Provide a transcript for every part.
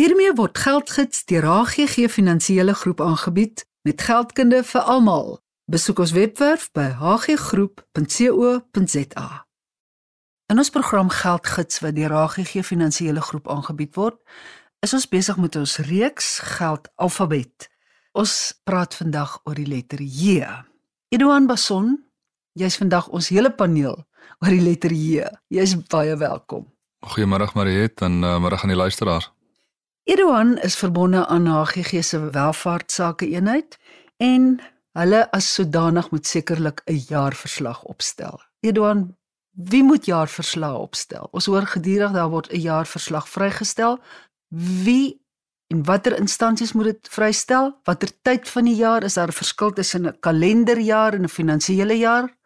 Hiermee word geldgids deur HGG Finansiële Groep aangebied met geldkunde vir almal. Besoek ons webwerf by hggroep.co.za. In ons program Geldgids wat deur HGG Finansiële Groep aangebied word, is ons besig met ons reeks Geld Alfabet. Ons praat vandag oor die letter J. Eduan Bason, jy's vandag ons hele paneel oor die letter J. Jy's baie welkom. Goeiemôre Mariet en uh, môre aan die luisteraars. Eduan is verbonde aan HGG se welvaartsake eenheid en hulle as sodanig moet sekerlik 'n jaarverslag opstel. Eduan, wie moet jaarverslae opstel? Ons hoor gedurig daar word 'n jaarverslag vrygestel. Wie en watter instansies moet dit vrystel? Watter tyd van die jaar is daar 'n verskil tussen 'n kalenderjaar en 'n finansiële jaar?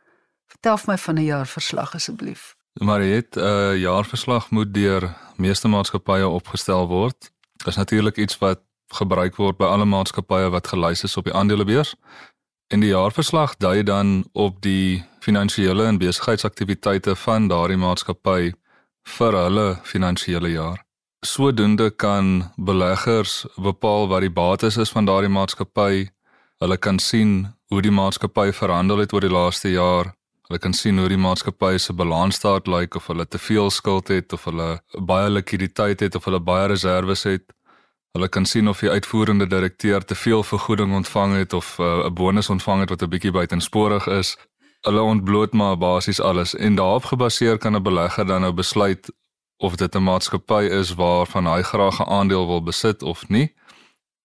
Vertel my van 'n jaarverslag asseblief. Mariet, 'n jaarverslag moet deur meeste maatskappye opgestel word. Is natuurlik iets wat gebruik word by alle maatskappye wat gelys is op die aandelebeurs. En die jaarverslag dui dan op die finansiële en besigheidsaktiwiteite van daardie maatskappy vir hulle finansiële jaar. Sodoende kan beleggers bepaal wat die bates is van daardie maatskappy. Hulle kan sien hoe die maatskappy verhandel het oor die laaste jaar. Hulle kan sien hoe die maatskappy se balansstaat lyk of hulle te veel skuld het of hulle baie likwiditeit het of hulle baie reserves het. Hulle kan sien of die uitvoerende direkteur te veel vergoeding ontvang het of uh, 'n uh, bonus ontvang het wat 'n bietjie buitensporig is. Hulle ontbloot maar basies alles en daarop gebaseer kan 'n belegger dan nou besluit of dit 'n maatskappy is waarvan hy graag 'n aandeel wil besit of nie.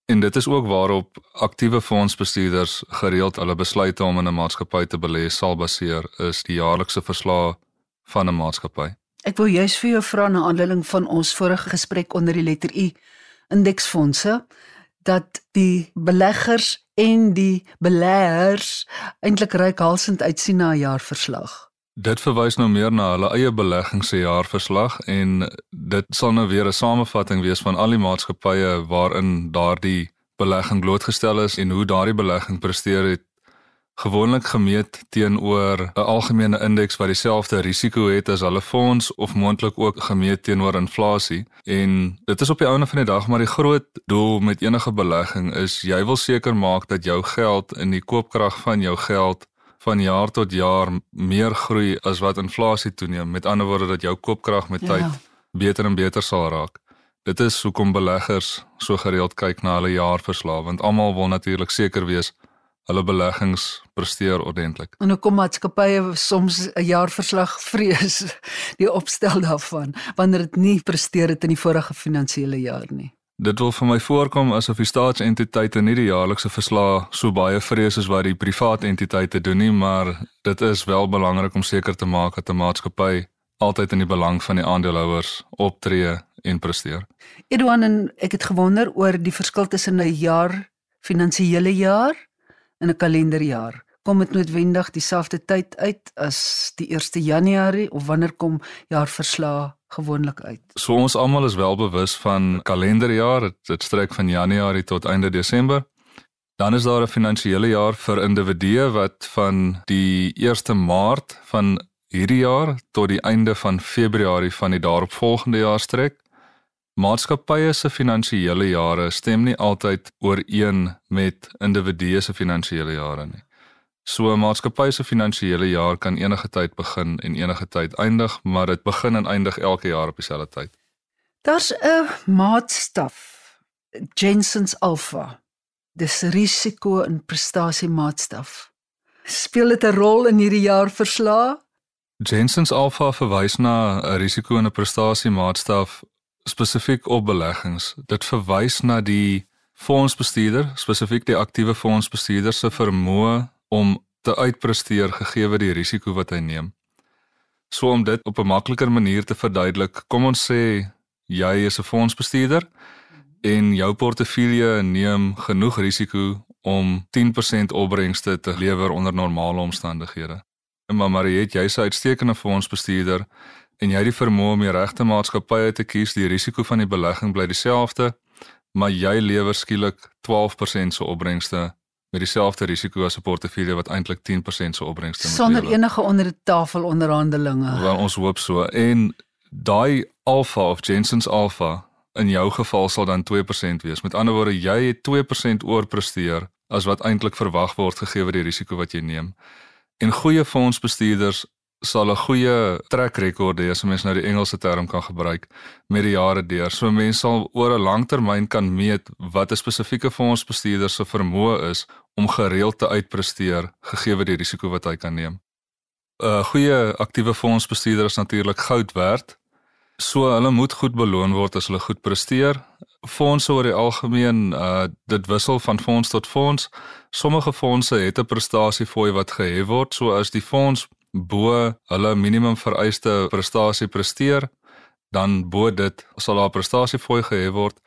En dit is ook waarop aktiewe fondsbestuurders gereeld hulle besluite om in 'n maatskappy te belê sal baseer is die jaarlikse verslag van 'n maatskappy. Ek wil juist vir jou vra na aanleiding van ons vorige gesprek onder die letter U indeksfondse dat die beleggers en die beleggers eintlik reikhalsend uitsien na 'n jaarverslag. Dit verwys nou meer na hulle eie beleggings se jaarverslag en dit sal nou weer 'n samevatting wees van al die maatskappye waarin daardie belegging blootgestel is en hoe daardie belegging presteer het gewoonlik gemeet teenoor 'n algemene indeks wat dieselfde risiko het as hulle fonds of moontlik ook gemeet teenoor inflasie. En dit is op die einde van die dag maar die groot doel met enige belegging is jy wil seker maak dat jou geld en die koopkrag van jou geld van jaar tot jaar meer groei as wat inflasie toeneem. Met ander woorde dat jou koopkrag met tyd ja. beter en beter sal raak. Dit is hoekom beleggers so gereeld kyk na hulle jaarverslae want almal wil natuurlik seker wees hulle beleggings presteer ordentlik. En hoekom maatskappye soms 'n jaarverslag vrees die opstel daarvan wanneer dit nie presteer het in die vorige finansiële jaar nie. Dit wil vir my voorkom asof die staatsentiteite nie die jaarlikse verslag so baie vrees as wat die private entiteite doen nie, maar dit is wel belangrik om seker te maak dat 'n maatskappy altyd in die belang van die aandeelhouers optree en presteer. Edouan en ek het gewonder oor die verskil tussen 'n jaar finansiële jaar in 'n kalenderjaar. Kom dit noodwendig dieselfde tyd uit as die 1 Januarie of wanneer kom jaarverslae gewoonlik uit? So ons almal is wel bewus van kalenderjaar, dit, dit strek van Januarie tot einde Desember. Dan is daar 'n finansiële jaar vir individue wat van die 1 Maart van hierdie jaar tot die einde van Februarie van die daaropvolgende jaar strek. Maatskappye se finansiële jare stem nie altyd ooreen met individue se finansiële jare nie. So 'n maatskappy se finansiële jaar kan enige tyd begin en enige tyd eindig, maar dit begin en eindig elke jaar op dieselfde tyd. Daar's 'n maatstaf, Jensen's Alpha. Dis risiko en prestasie maatstaf. Speel dit 'n rol in hierdie jaar verslae? Jensen's Alpha verwys na 'n risiko en 'n prestasie maatstaf spesifiek op beleggings. Dit verwys na die fondsbestuurder, spesifiek die aktiewe fondsbestuurder se vermoë om te uitpresteer gegee die risiko wat hy neem. So om dit op 'n makliker manier te verduidelik, kom ons sê jy is 'n fondsbestuurder en jou portefeulje neem genoeg risiko om 10% opbrengste te lewer onder normale omstandighede. Maar Mariet, jy's 'n uitstekende fondsbestuurder en jy het die vermoë om die regte maatskappye te kies, die risiko van die belegging bly dieselfde, maar jy lewer skielik 12% se opbrengste met dieselfde risiko as 'n portefeulje wat eintlik 10% se opbrengste het. Sonder lewer. enige onder die tafel onderhandelinge. Wel ons hoop so en daai alpha of Jensen's alpha in jou geval sal dan 2% wees. Met ander woorde, jy het 2% oorpresteer as wat eintlik verwag word gegee word die risiko wat jy neem. En goeie fondsbestuurders sal 'n goeie trek rekord hê as mens nou die Engelse term kan gebruik met die jare deur. So mense sal oor 'n lang termyn kan meet wat 'n spesifieke fondsbestuurder se vermoë is om gereeld te uitpresteer gegee word die risiko wat hy kan neem. 'n Goeie aktiewe fondsbestuurder is natuurlik goud werd. So hulle moet goed beloon word as hulle goed presteer. Fondse oor die algemeen, uh dit wissel van fonds tot fonds. Sommige fondse het 'n prestasiefooi wat gehef word, so as die fonds bo hulle minimum vereiste prestasie presteer, dan bo dit sal daar prestasiefooi gehef word.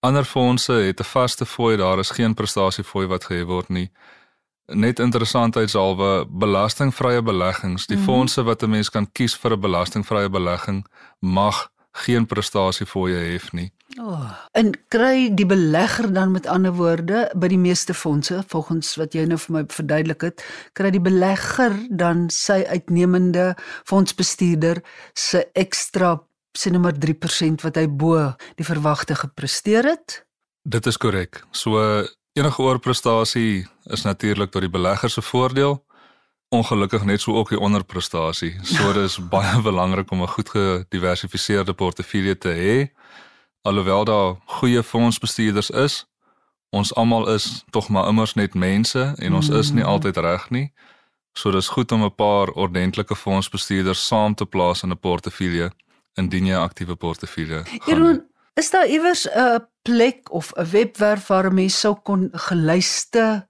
Ander fondse het 'n vaste fooi, daar is geen prestasiefooi wat gehef word nie. Net interessantheidshalwe belastingvrye beleggings, die mm -hmm. fondse wat 'n mens kan kies vir 'n belastingvrye belegging mag geen prestasiefooi hê nie. Oh, en kry die belegger dan met ander woorde by die meeste fondse volgens wat jy nou vir my verduidelik het, kry die belegger dan sy uitnemende fondsbestuurder se ekstra sien maar 3% wat hy bo die verwagte gepresteer het? Dit is korrek. So enige oorprestasie is natuurlik tot die belegger se voordeel ongelukkig net so ook die onderprestasie. So dis baie belangrik om 'n goed gediversifiseerde portefeulje te hê. Alhoewel daar goeie fondsbestuurders is, ons almal is tog maar immers net mense en ons is nie mm. altyd reg nie. So dis goed om 'n paar ordentlike fondsbestuurders saam te plaas in 'n portefeulje indien jy 'n aktiewe portefeulje het. Is daar iewers 'n plek of 'n webwerf waar mense sou kon gelyste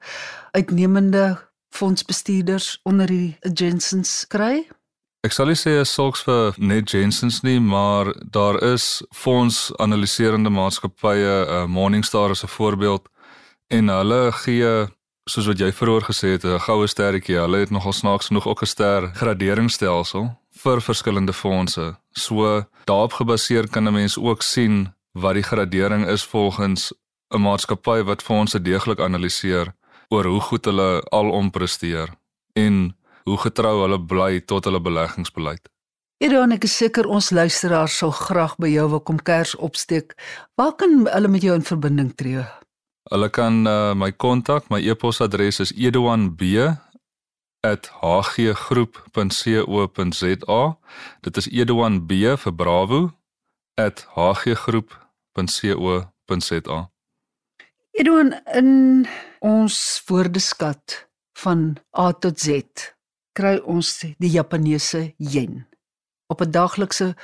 uitnemende fondsbestuurders onder die Jensens kry? Ek sal nie sê is sulks vir net Jensens nie, maar daar is fondsanaliserende maatskappye, uh, Morningstar is 'n voorbeeld en hulle gee soos wat jy vroeër gesê het, 'n goue sterretjie. Hulle het nogal snaaks genoeg ook 'n ster graderingsstelsel vir verskillende fondse. So daarop gebaseer kan 'n mens ook sien wat die gradering is volgens 'n maatskappy wat fondse deeglik analiseer oor hoe goed hulle alom presteer en hoe getrou hulle bly tot hulle beleggingsbeleid. Edan ek is seker ons luisteraars sal graag by jou wil kom kers opsteek. Waar kan hulle met jou in verbinding tree? Hulle kan uh, my kontak, my e-posadres is eduanb@hggroep.co.za. Dit is eduanb vir Bravo @hggroep.co.za. Eduan in ons woordeskat van A tot Z kry ons die Japaneese yen. Op 'n daglikse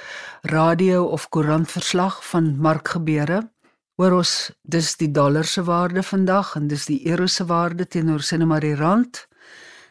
radio of koerantverslag van markgebeure hoor ons dis die dollar se waarde vandag en dis die euro se waarde teenoor sien maar die rand.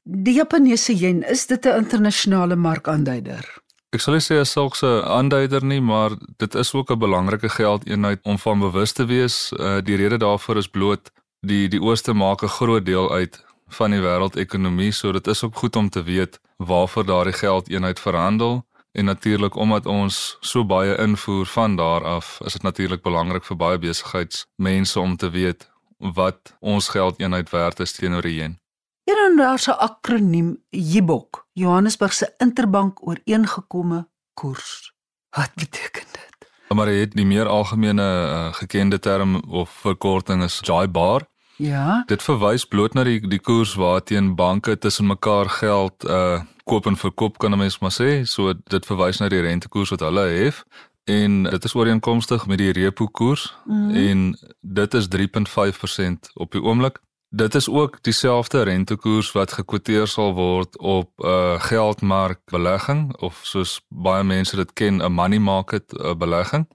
Die Japaneese yen is dit 'n internasionale markaanduider. Ek sal sê as sulks 'n aanduider nie, maar dit is ook 'n belangrike geldeenheid om van bewus te wees. Uh, die rede daarvoor is bloot die die ooste maak 'n groot deel uit van die wêreldekonomie, so dit is ook goed om te weet waarvoor daardie geldeenheid verhandel en natuurlik omdat ons so baie invoer van daar af, is dit natuurlik belangrik vir baie besigheidsmense om te weet wat ons geldeenheid werd is teenoor die yen. Dan daar's 'n akroniem JIBOK, Johannesburg se interbank ooreengekomme koers. Wat beteken dit? Maar dit die meer algemene uh, gekende term of verkorting is JIBAR. Ja. Dit verwys bloot na die die koers waarteen banke tussen mekaar geld uh koop en verkoop kan 'n mens maar sê. So dit verwys na die rentekoers wat hulle het en dit is ooreenkomstig met die repo koers mm. en dit is 3.5% op die oomblik. Dit is ook dieselfde rentekoers wat gekwoteer sal word op 'n uh, geldmarkbelegging of soos baie mense dit ken 'n money market uh, belegging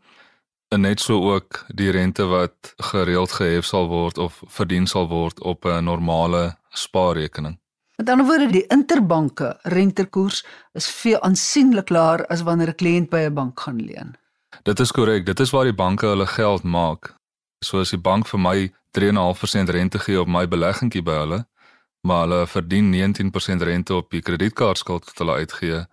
en net so ook die rente wat gereeld gehef sal word of verdien sal word op 'n normale spaarrekening. Met ander woorde, die interbanke rentekoers is veel aansienlik laer as wanneer 'n kliënt by 'n bank gaan leen. Dit is korrek, dit is waar die banke hulle geld maak. So as die bank vir my 3.5% rente gee op my beleggingkie by hulle, maar hulle verdien 19% rente op die kredietkaartskuld wat hulle uitgee,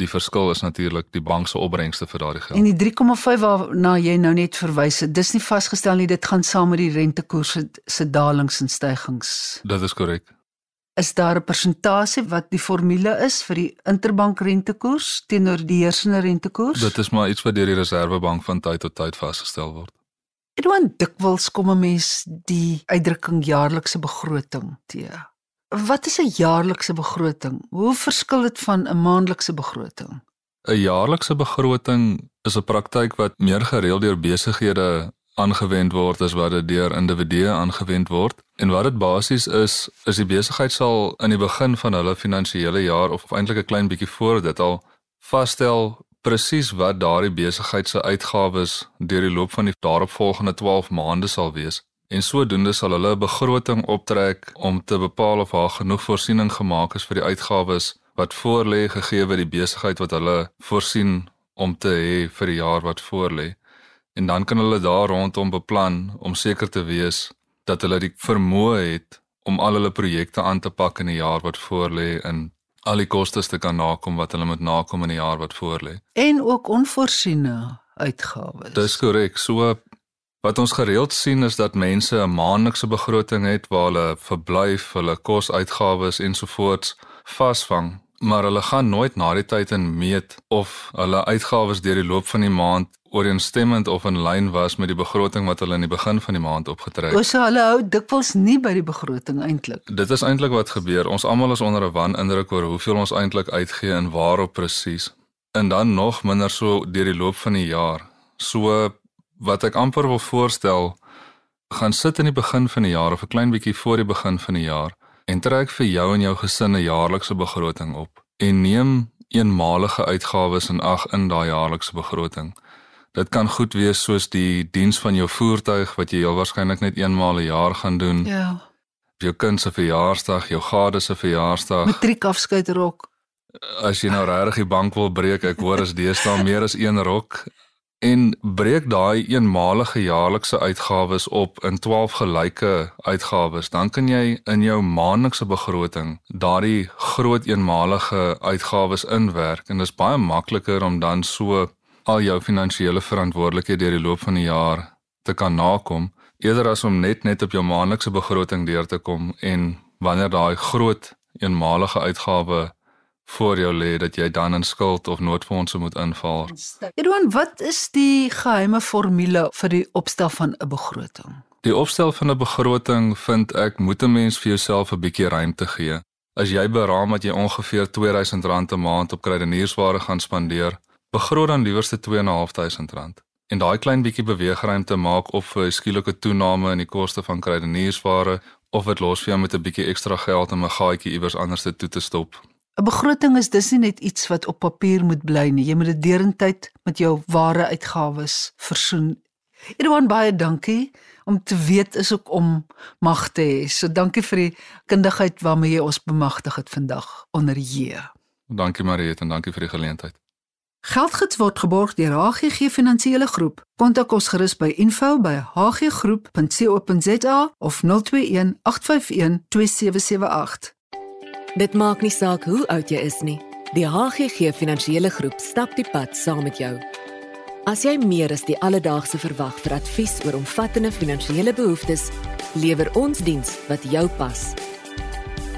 Die verskil is natuurlik die bank se opbrengste vir daardie geld. En die 3,5 waarna jy nou net verwys het, dis nie vasgestel nie, dit gaan saam met die rentekoerse se dalings en stygings. Dit is korrek. Is daar 'n persentasie wat die formule is vir die interbank rentekoers teenoor die heersende rentekoers? Dit is maar iets wat deur die Reserwebank van tyd tot tyd vasgestel word. Dit word dikwels kom 'n mens die uitdrukking jaarlikse begroting te. Wat is 'n jaarlikse begroting? Hoe verskil dit van 'n maandelikse begroting? 'n Jaarlikse begroting is 'n praktyk wat meer gereeld deur besighede aangewend word as wat dit deur individue aangewend word. En wat dit basies is, is die besigheid sal in die begin van hulle finansiële jaar of eintlik 'n klein bietjie voor dit al vasstel presies wat daardie besigheid se uitgawes deur die loop van die daaropvolgende 12 maande sal wees. En sodoende sal hulle 'n begroting optrek om te bepaal of daar genoeg voorsiening gemaak is vir die uitgawes wat voorlê gegee word die besigheid wat hulle voorsien om te hê vir die jaar wat voorlê en dan kan hulle daar rondom beplan om seker te wees dat hulle die vermoë het om al hulle projekte aan te pak in die jaar wat voorlê en al die kostes te kan nakom wat hulle moet nakom in die jaar wat voorlê. En ook onvoorsiene uitgawes. Dis korrek. So wat ons gereeld sien is dat mense 'n maandelikse begroting het waar hulle verblyf, hulle kosuitgawes ensovoorts vasvang maar hulle gaan nooit na die tyd en meet of hulle uitgawes deur die loop van die maand ooreenstemmend of in lyn was met die begroting wat hulle in die begin van die maand opgetrek het. Ons so hulle hou dikwels nie by die begroting eintlik. Dit is eintlik wat gebeur. Ons almal is onder 'n wanindruk oor hoeveel ons eintlik uitgee en waarop presies. En dan nog minder so deur die loop van die jaar. So wat ek amper wil voorstel, gaan sit in die begin van die jaar of 'n klein bietjie voor die begin van die jaar en trek vir jou en jou gesin 'n jaarlikse begroting op en neem eenmalige uitgawes in ag in daai jaarlikse begroting. Dit kan goed wees soos die diens van jou voertuig wat jy heel waarskynlik net eenmaal 'n jaar gaan doen. Ja. Jou kind se verjaarsdag, jou gade se verjaarsdag. Matriekafskeid rok. As jy nou regtig die bank wil breek, ek hoor is deesdae meer as een rok en breek daai eenmalige jaarlikse uitgawes op in 12 gelyke uitgawes, dan kan jy in jou maandelikse begroting daardie groot eenmalige uitgawes inwerk en dit is baie makliker om dan so al jou finansiële verantwoordelikhede deur die loop van die jaar te kan nakom eerder as om net net op jou maandelikse begroting deur te kom en wanneer daai groot eenmalige uitgawe voor jou lê dat jy dan in skuld of noodfondse moet inval. Edouan, wat is die geheime formule vir die opstel van 'n begroting? Die opstel van 'n begroting vind ek moet 'n mens vir jouself 'n bietjie ruimte gee. As jy beraam dat jy ongeveer R2000 'n maand op kruideniersware gaan spandeer, begroot dan liewerste R2500. En daai klein bietjie beweegruimte maak of 'n skielike toename in die koste van kruideniersware of dit los vir jou met 'n bietjie ekstra geld om 'n gaatjie iewers anders te toe te stop 'n Begroting is dis nie net iets wat op papier moet bly nie. Jy moet dit derentyd met jou ware uitgawes versoen. Edouard baie dankie om te weet is ook om mag te hê. So dankie vir die kundigheid waarmee jy ons bemagtig het vandag onder J. Dankie Mariet en dankie vir die geleentheid. Geldgids word geborg deur HGG Finansiële Groep. Kontak ons gerus by info@hggroep.co.za of 021 851 2778. Dit maak nie saak hoe oud jy is nie. Die HGG Finansiële Groep stap die pad saam met jou. As jy meer as die alledaagse verwag vir advies oor omvattende finansiële behoeftes, lewer ons diens wat jou pas.